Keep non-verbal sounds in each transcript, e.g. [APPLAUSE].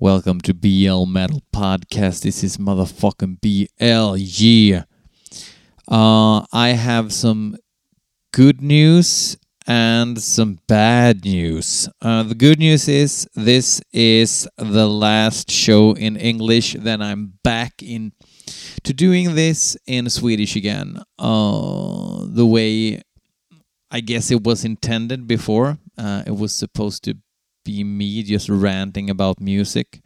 Welcome to BL Metal Podcast. This is motherfucking BL. Yeah. Uh, I have some good news and some bad news. Uh, the good news is this is the last show in English. Then I'm back in to doing this in Swedish again. Uh, the way I guess it was intended before. Uh, it was supposed to be me just ranting about music.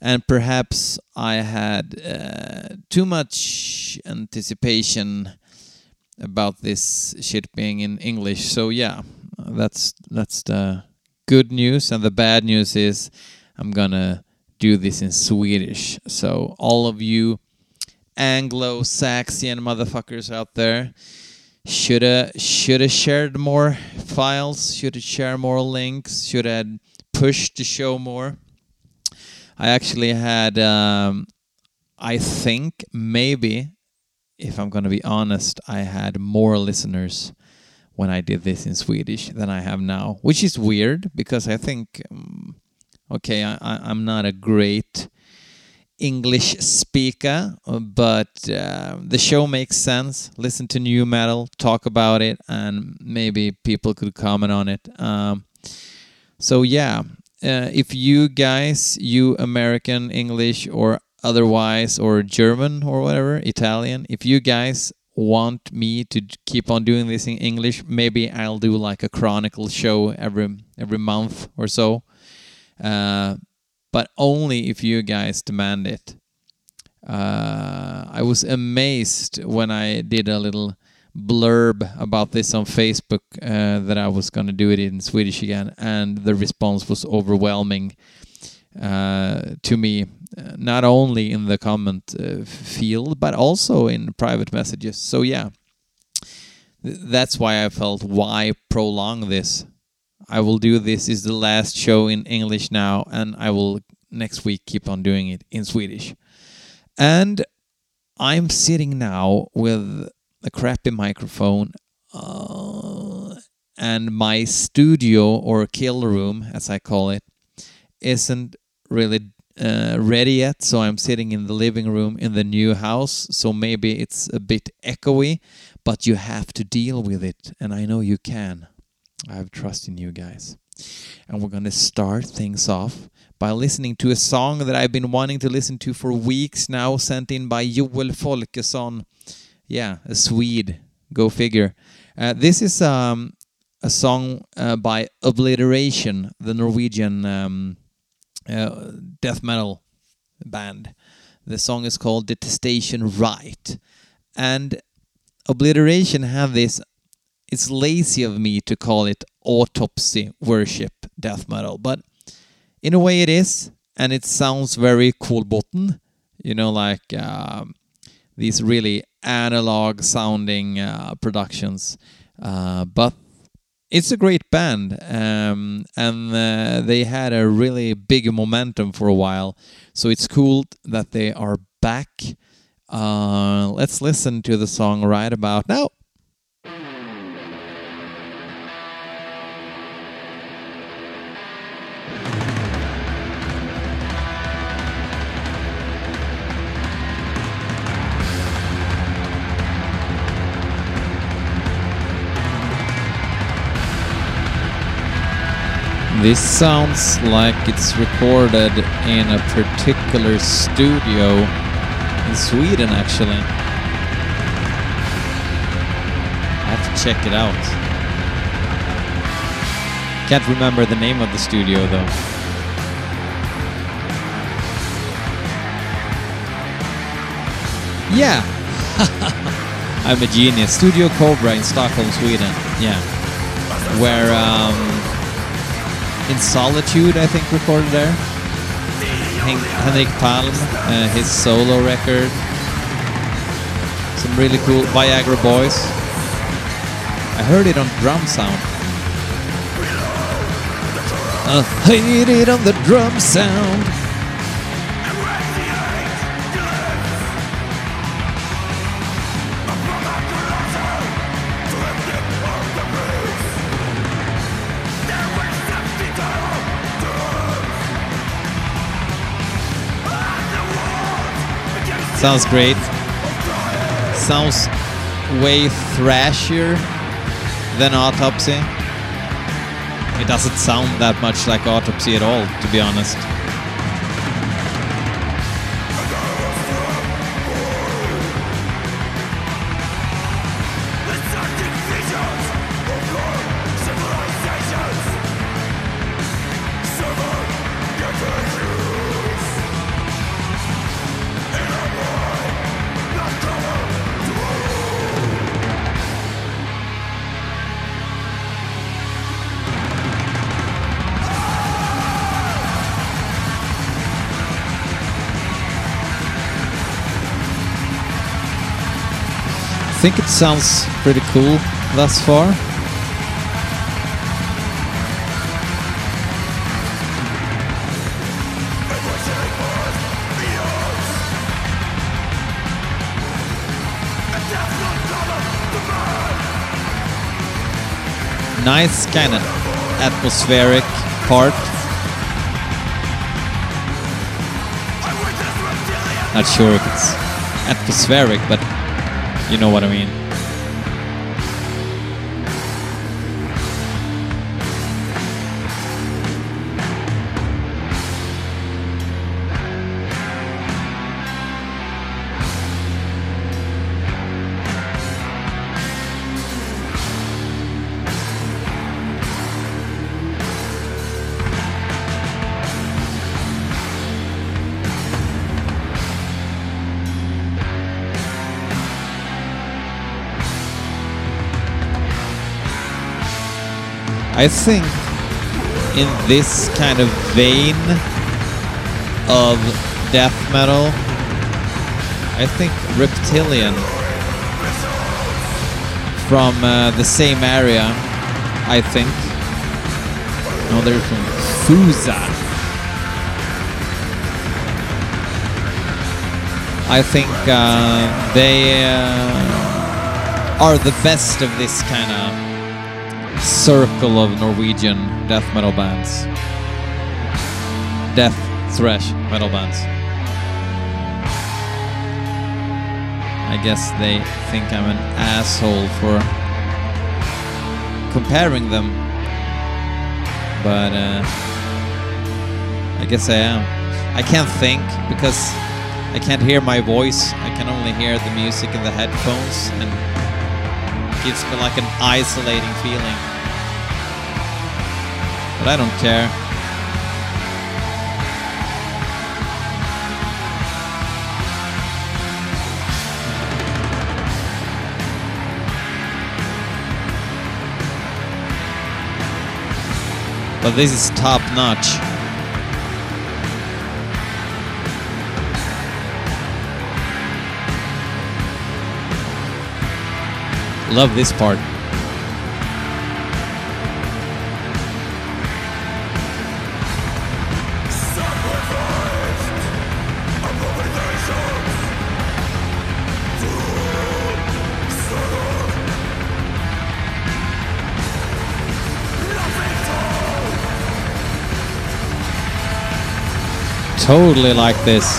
And perhaps I had uh, too much anticipation about this shit being in English. So yeah, that's that's the good news, and the bad news is I'm gonna do this in Swedish. So all of you Anglo-Saxon motherfuckers out there shoulda shoulda shared more files, shoulda shared more links, shoulda had pushed the show more. I actually had, um, I think maybe, if I'm gonna be honest, I had more listeners when I did this in Swedish than I have now, which is weird because I think, um, okay, I, I, I'm not a great English speaker, but uh, the show makes sense. Listen to new metal, talk about it, and maybe people could comment on it. Um, so yeah, uh, if you guys, you American English or otherwise, or German or whatever, Italian, if you guys want me to keep on doing this in English, maybe I'll do like a chronicle show every every month or so. Uh, but only if you guys demand it. Uh, I was amazed when I did a little blurb about this on Facebook uh, that I was going to do it in Swedish again, and the response was overwhelming uh, to me, uh, not only in the comment uh, field, but also in private messages. So, yeah, th- that's why I felt why prolong this. I will do this is the last show in English now, and I will next week keep on doing it in Swedish. And I'm sitting now with a crappy microphone, uh, and my studio or kill room, as I call it, isn't really uh, ready yet. So I'm sitting in the living room in the new house. So maybe it's a bit echoey, but you have to deal with it, and I know you can. I have trust in you guys. And we're going to start things off by listening to a song that I've been wanting to listen to for weeks now, sent in by Joel Folkesson. Yeah, a Swede. Go figure. Uh, this is um, a song uh, by Obliteration, the Norwegian um, uh, death metal band. The song is called Detestation Rite. And Obliteration have this it's lazy of me to call it autopsy worship death metal, but in a way it is, and it sounds very cool button, you know, like um, these really analog sounding uh, productions. Uh, but it's a great band, um, and uh, they had a really big momentum for a while. So it's cool that they are back. Uh, let's listen to the song right about now. This sounds like it's recorded in a particular studio in Sweden, actually. I have to check it out. Can't remember the name of the studio, though. Yeah! [LAUGHS] I'm a genius. Studio Cobra in Stockholm, Sweden. Yeah. Where, um, in Solitude, I think, recorded there. Hen- Henrik Palm, uh, his solo record. Some really cool Viagra Boys. I heard it on Drum Sound. I heard it on the drum sound. Sounds great. Sounds way thrashier than Autopsy. It doesn't sound that much like Autopsy at all, to be honest. Think it sounds pretty cool thus far. Nice kind of atmospheric part. Not sure if it's atmospheric, but you know what I mean. I think in this kind of vein of death metal, I think Reptilian from uh, the same area, I think. No, they're from Fusa. I think uh, they uh, are the best of this kind of circle of Norwegian death metal bands. Death thrash metal bands. I guess they think I'm an asshole for comparing them. But uh, I guess I am. I can't think because I can't hear my voice. I can only hear the music in the headphones and gives me like an isolating feeling. But I don't care. But this is top notch. Love this part. Totally like this.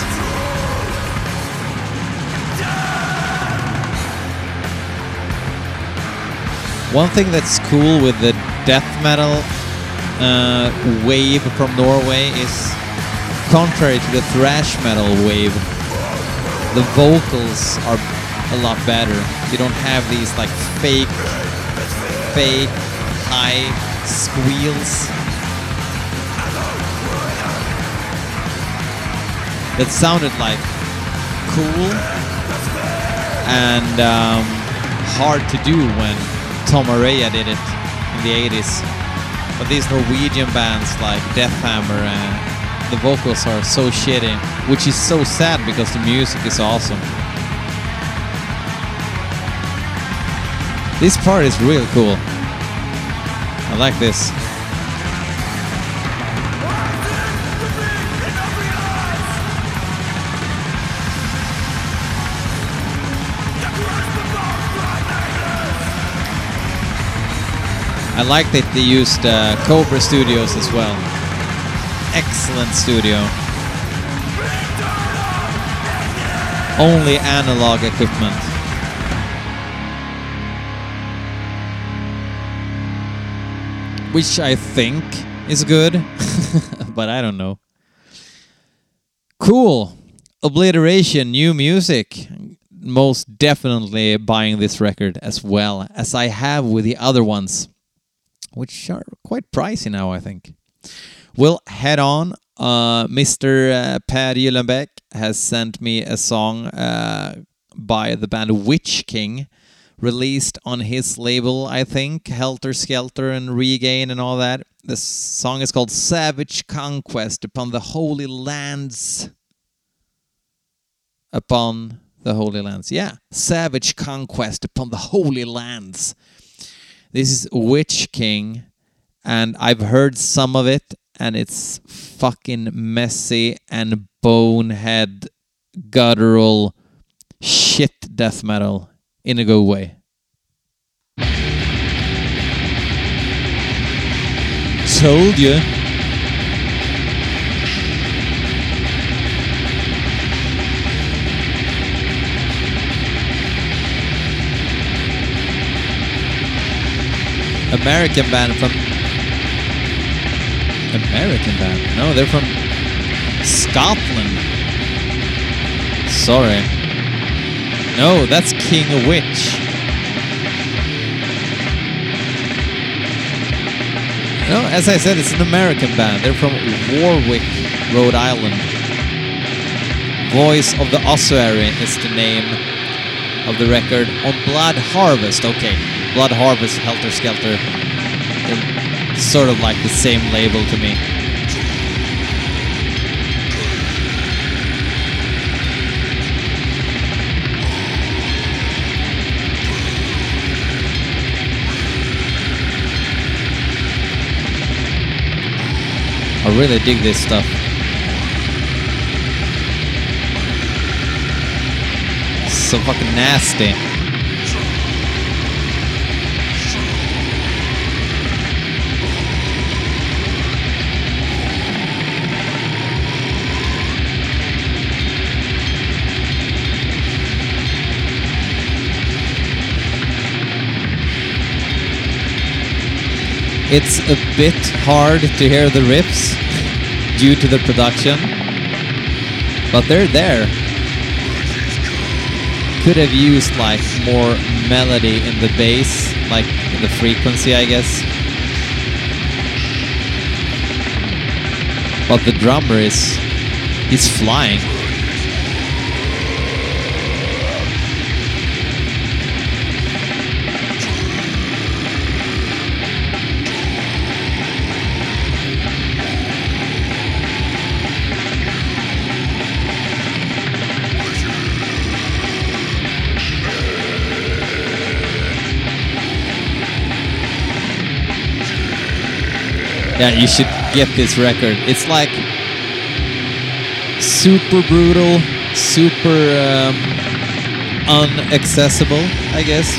One thing that's cool with the death metal uh, wave from Norway is, contrary to the thrash metal wave, the vocals are a lot better. You don't have these like fake, fake high squeals. That sounded like cool and um, hard to do when Tom Araya did it in the 80s. But these Norwegian bands like Deathhammer and the vocals are so shitty, which is so sad because the music is awesome. This part is real cool. I like this. I like that they used uh, Cobra Studios as well. Excellent studio. only analog equipment. Which I think is good, [LAUGHS] but I don't know. Cool. Obliteration, new music. Most definitely buying this record as well as I have with the other ones, which are quite pricey now, I think. We'll head on. Uh, Mr. Uh, Per Gyllenbeck has sent me a song uh, by the band Witch King, released on his label, I think, Helter Skelter and Regain and all that. The song is called Savage Conquest upon the Holy Lands. Upon the Holy Lands. Yeah, Savage Conquest upon the Holy Lands. This is Witch King, and I've heard some of it, and it's fucking messy and bonehead, guttural shit death metal in a good way. Told you. American band from American band. No, they're from Scotland. Sorry. No, that's King of Witch. No, as I said, it's an American band. They're from Warwick, Rhode Island. Voice of the Ossuary is the name of the record on Blood Harvest. Okay, Blood Harvest, Helter Skelter. They're sort of like the same label to me. I really dig this stuff. So fucking nasty. It's a bit hard to hear the riffs due to the production, but they're there. Could have used like more melody in the bass, like the frequency, I guess. But the drummer is he's flying. Yeah, you should get this record. It's like super brutal, super um, unaccessible, I guess.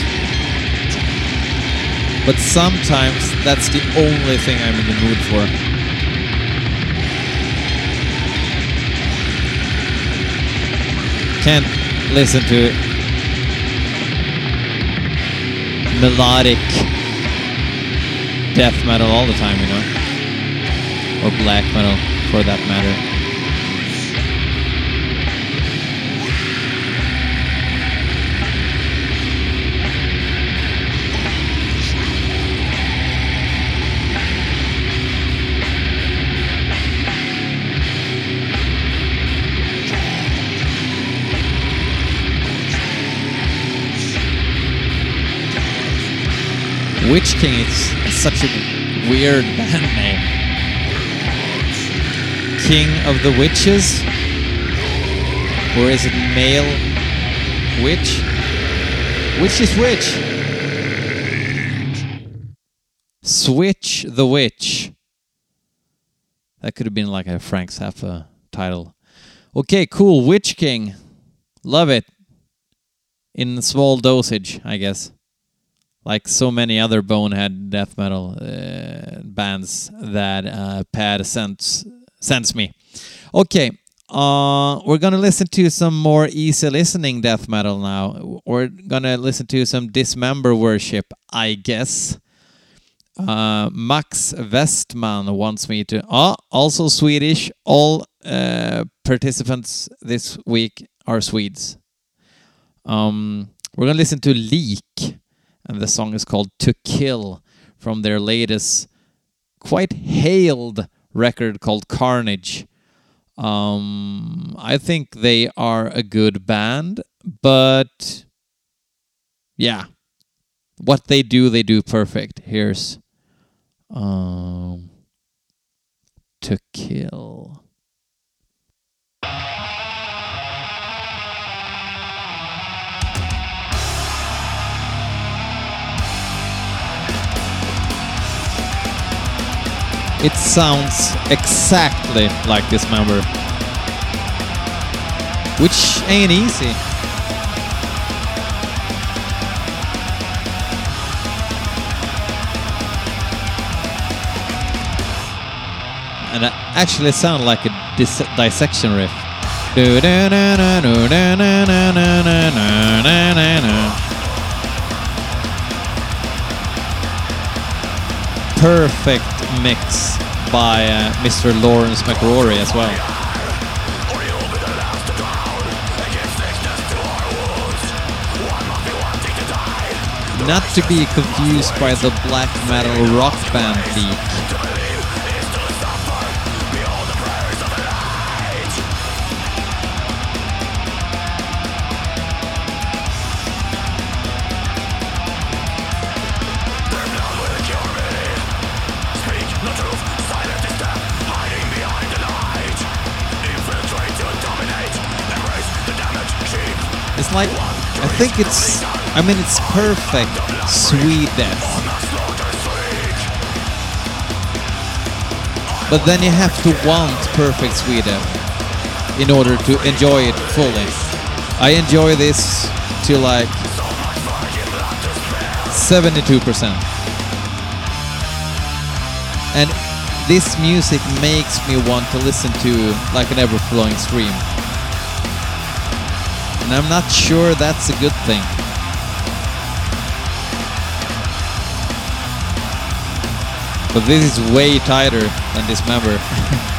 But sometimes that's the only thing I'm in the mood for. Can't listen to melodic death metal all the time, you know? Or black metal for that matter. Witch King is such a weird [LAUGHS] band name. King of the Witches? Or is it male witch? Which is which? Switch the Witch. That could have been like a Frank Zappa title. Okay, cool. Witch King. Love it. In small dosage, I guess. Like so many other bonehead death metal uh, bands that uh, Pad sent sends me. Okay, Uh, we're gonna listen to some more easy listening death metal now. We're gonna listen to some Dismember worship, I guess. Uh, Max Westman wants me to. Oh, also Swedish. All uh, participants this week are Swedes. Um, we're gonna listen to Lik, and the song is called "To Kill" from their latest, quite hailed record called Carnage. Um, I think they are a good band, but yeah, what they do, they do perfect. Here's um, to kill. It sounds exactly like Dismember. Which ain't easy. And it actually sounds like a dis dissection riff. Perfect mix by uh, Mr. Lawrence Mackrory as well. Not to be confused by the black metal rock band Leak. Like, I think it's, I mean, it's perfect Swedeath. But then you have to want perfect Swedeath in order to enjoy it fully. I enjoy this to like 72%. And this music makes me want to listen to like an ever flowing stream. And I'm not sure that's a good thing. But this is way tighter than Dismember. [LAUGHS]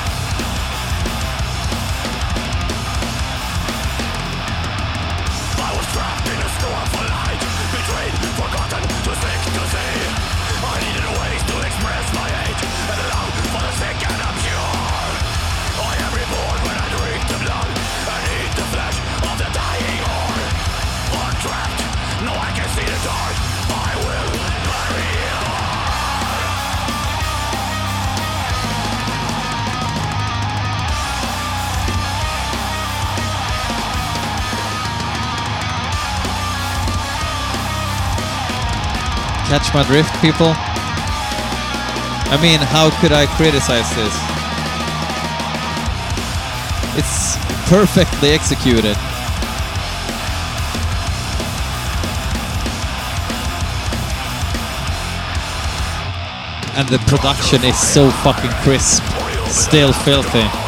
Catch my drift, people? I mean, how could I criticize this? It's perfectly executed. And the production is so fucking crisp. Still filthy.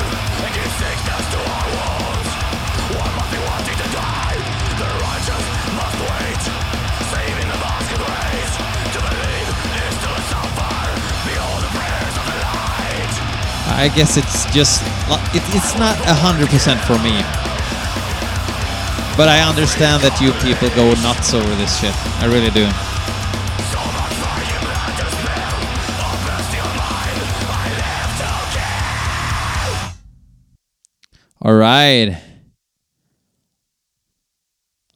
I guess it's just it, it's not hundred percent for me. But I understand that you people go nuts over this shit. I really do. All right.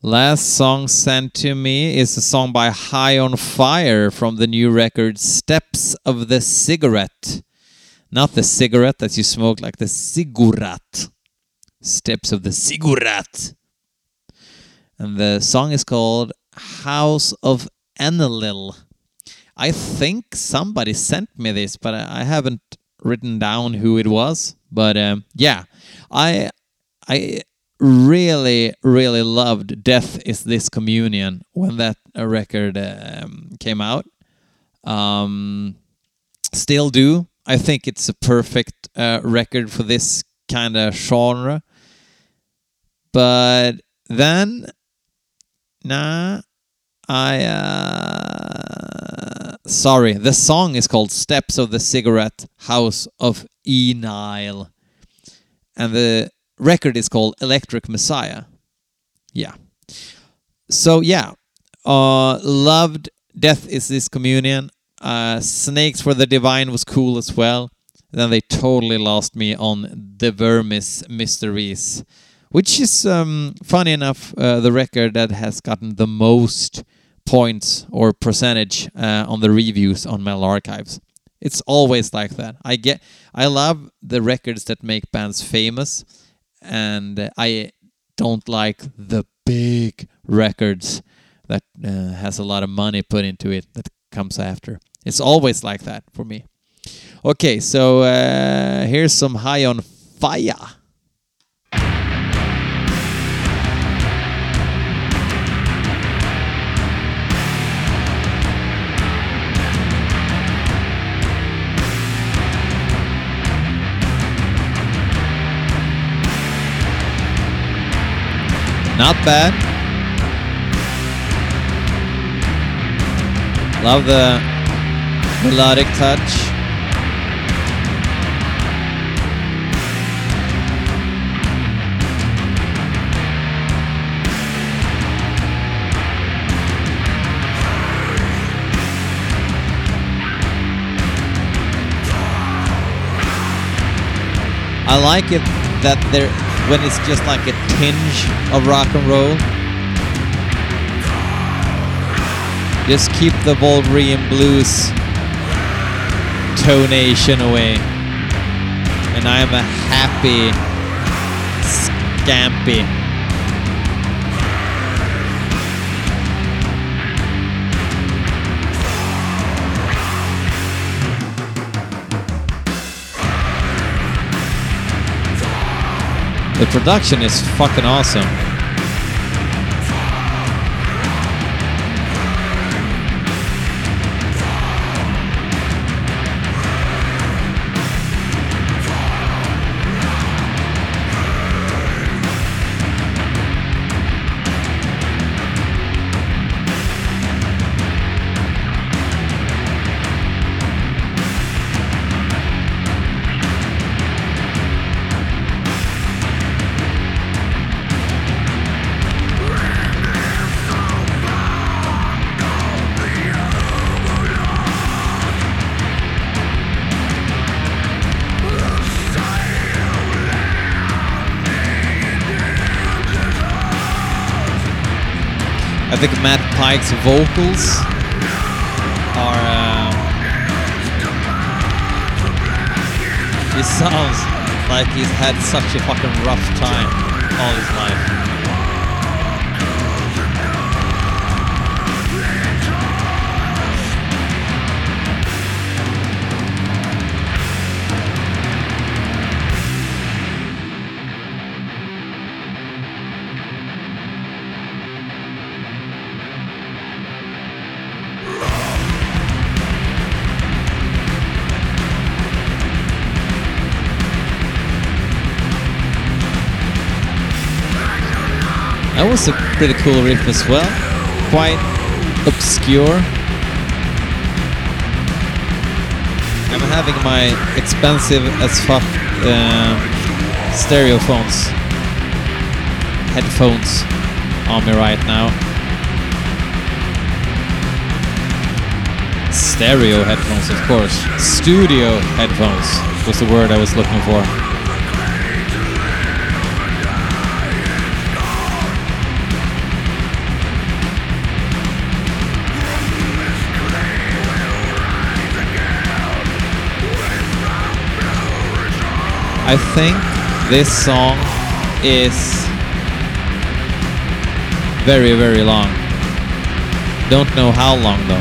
Last song sent to me is a song by High on Fire from the new record Steps of the Cigarette. Not the cigarette that you smoke, like the ziggurat. Steps of the Ziggurat. And the song is called House of Enlil. I think somebody sent me this, but I haven't written down who it was. But um, yeah, I I really really loved "Death Is This Communion" when that uh, record um, came out. Um, still do. I think it's a perfect uh, record for this kind of genre. But then, nah, I. Uh, sorry, the song is called Steps of the Cigarette House of E. Nile. And the record is called Electric Messiah. Yeah. So, yeah. Uh, loved Death is This Communion. Uh, Snakes for the Divine was cool as well. Then they totally lost me on De Vermis Mysteriis, which is, um, funny enough, uh, the record that has gotten the most points or percentage uh, on the reviews on Metal Archives. It's always like that. I get, I love the records that make bands famous, and I don't like the big records that uh, has a lot of money put into it that comes after. It's always like that for me. Okay, so uh, here's some High on Fire. Not bad. Love the melodic touch. I like it that there when it's just like a tinge of rock and roll. Just keep the Wolverine blues tonation away. And I am a happy scampy. The production is fucking awesome. Think Matt Pike's vocals are. Uh, he sounds like he's had such a fucking rough time all his life. Was a pretty cool riff as well. Quite obscure. I'm having my expensive as fuck um, stereo phones, headphones on me right now. Stereo headphones, of course. Studio headphones was the word I was looking for. I think this song is very, very long. Don't know how long though.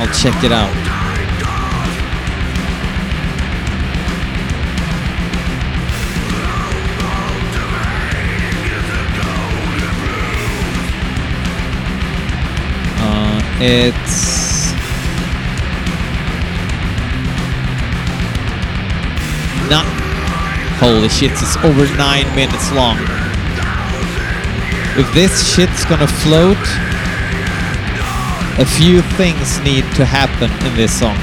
I'll check it out. Uh, it's Not. Holy shit, it's over nine minutes long. If this shit's gonna float, a few things need to happen in this song.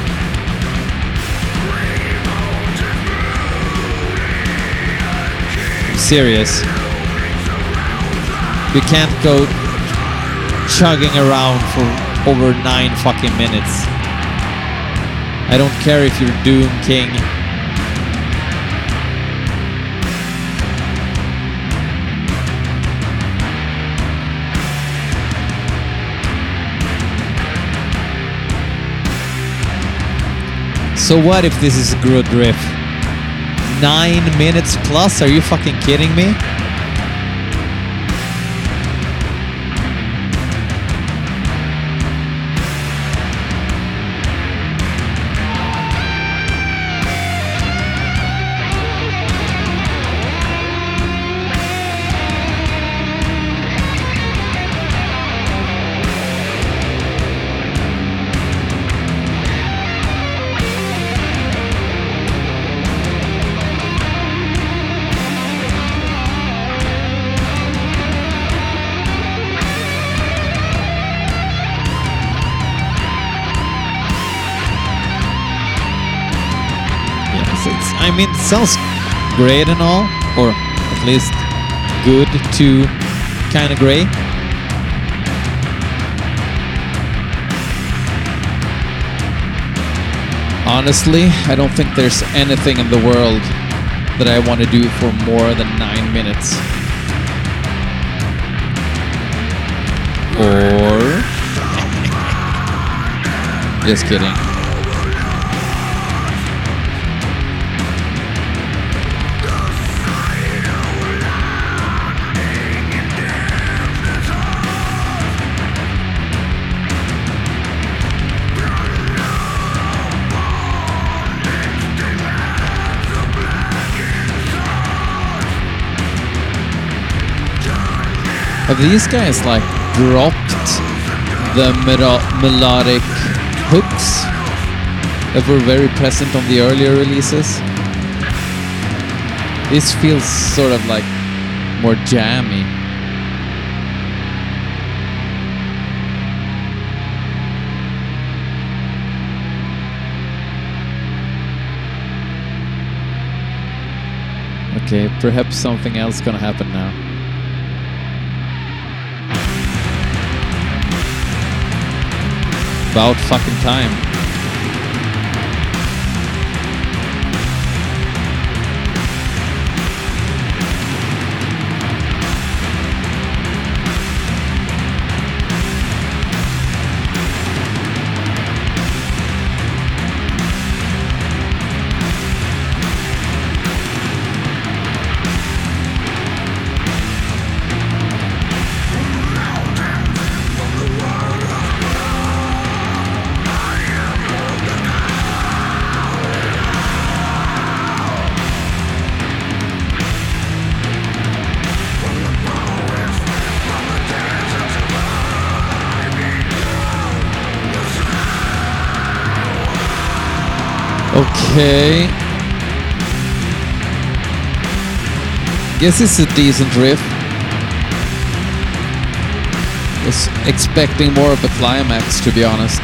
I'm serious. You can't go chugging around for over nine fucking minutes. I don't care if you're Doom King. So what if this is a good riff? Nine minutes plus? Are you fucking kidding me? Sounds great and all, or at least good to kind of great. Honestly, I don't think there's anything in the world that I want to do for more than nine minutes. Or. Just kidding. Have these guys like dropped the melo- melodic hooks that were very present on the earlier releases? This feels sort of like more jammy. Okay, perhaps something else gonna happen now. About fucking time. Guess it's a decent riff. Was expecting more of a climax, to be honest.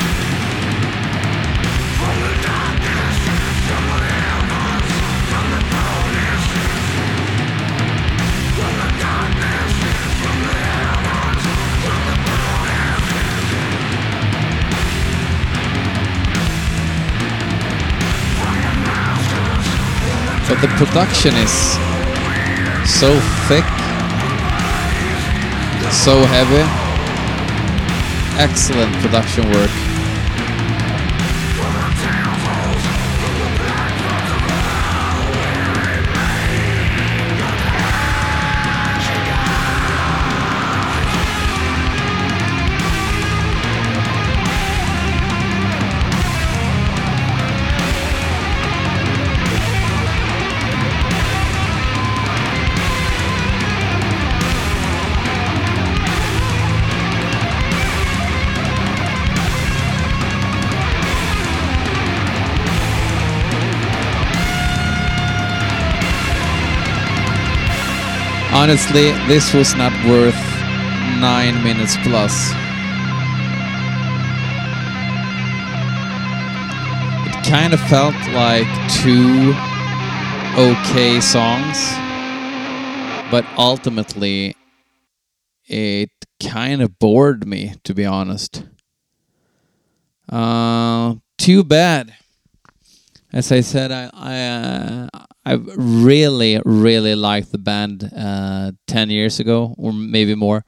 But the production is so thick, so heavy. Excellent production work. Honestly, this was not worth nine minutes plus. It kind of felt like two okay songs, but ultimately, it kind of bored me, to be honest. Uh, too bad. As I said, I I uh, I really really liked the band uh, ten years ago, or maybe more.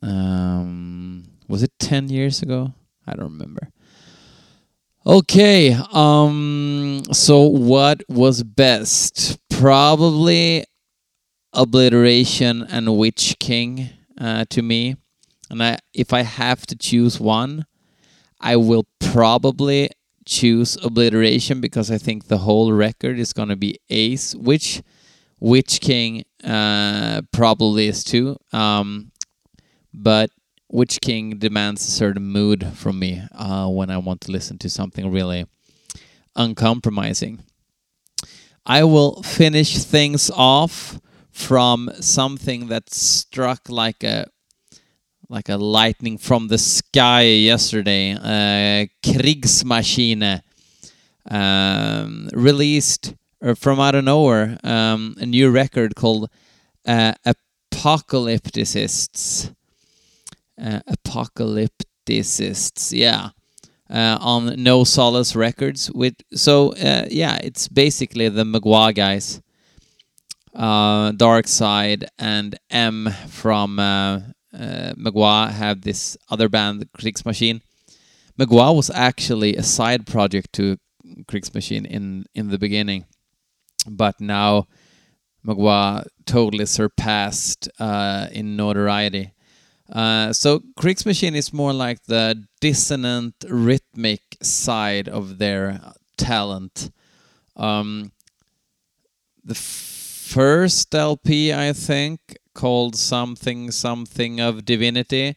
Um, was it ten years ago? I don't remember. Okay, um, so what was best? Probably Obliteration and Witch King uh, to me. And I, if I have to choose one, I will probably choose Obliteration because I think the whole record is going to be ace, which Witch King uh, probably is too. Um, but Witch King demands a certain mood from me uh, when I want to listen to something really uncompromising. I will finish things off from something that struck like a like a lightning from the sky yesterday. Uh, Kriegsmaschine um, released uh, from out of nowhere um, a new record called uh, Apocalypticists. Uh, Apocalypticists, yeah. Uh, on No Solace Records. With so uh, yeah, it's basically the Mgła guys, uh, Darkside and M from uh, Mgła have this other band, Kriegsmaschine. Mgła was actually a side project to Kriegsmaschine in in the beginning, but now Mgła totally surpassed uh, in notoriety. Uh, so Kriegsmaschine is more like the dissonant rhythmic side of their talent. Um, the first LP, I think, called something something of divinity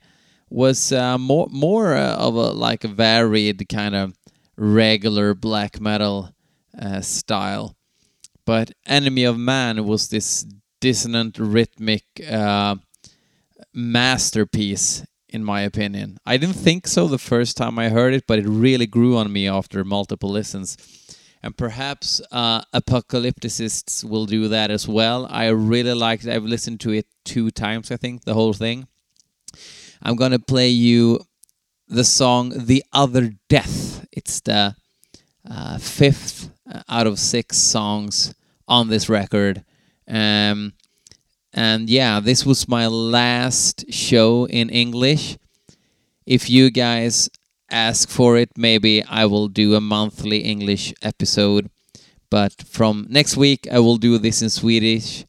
was uh, more more uh, of a like a varied kind of regular black metal uh, style. But enemy of man was this dissonant rhythmic uh, masterpiece in my opinion. I didn't think so the first time i heard it but it really grew on me after multiple listens and perhaps uh, apocalypticists will do that as well. I really liked. I've listened to it two times, I think, the whole thing. I'm gonna play you the song "The Other Death." It's the uh, fifth uh, out of six songs on this record. Um, and yeah, this was my last show in English. If you guys ask for it, maybe I will do a monthly English episode. But from next week, I will do this in Swedish.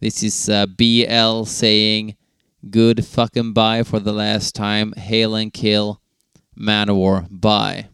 This is uh, BL saying good fucking bye for the last time. Hail and kill. Manowar. Bye.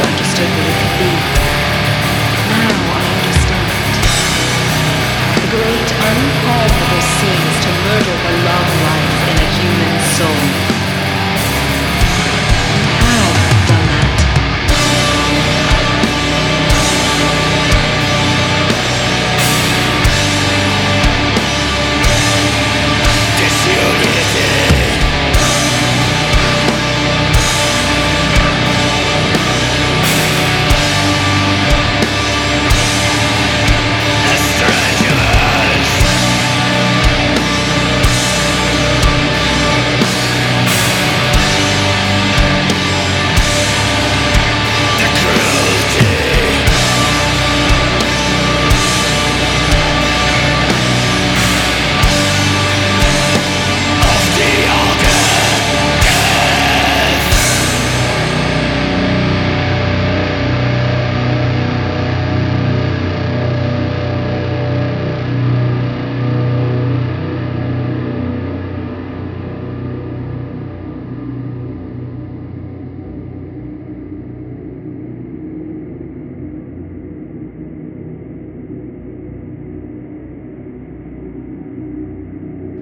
Understood what it could be. Now I understand. Great unpardonable sin to murder the love life in a human soul.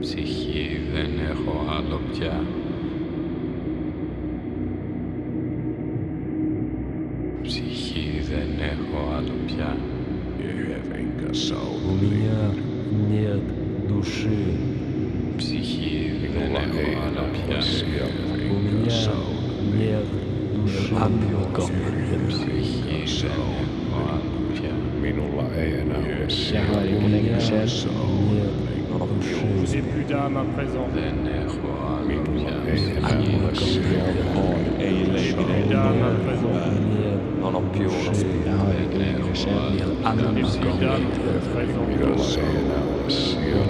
Ψυχή δεν έχω άλλο πια. D'âme à présent. Minulla ei enää ole sijaa. Non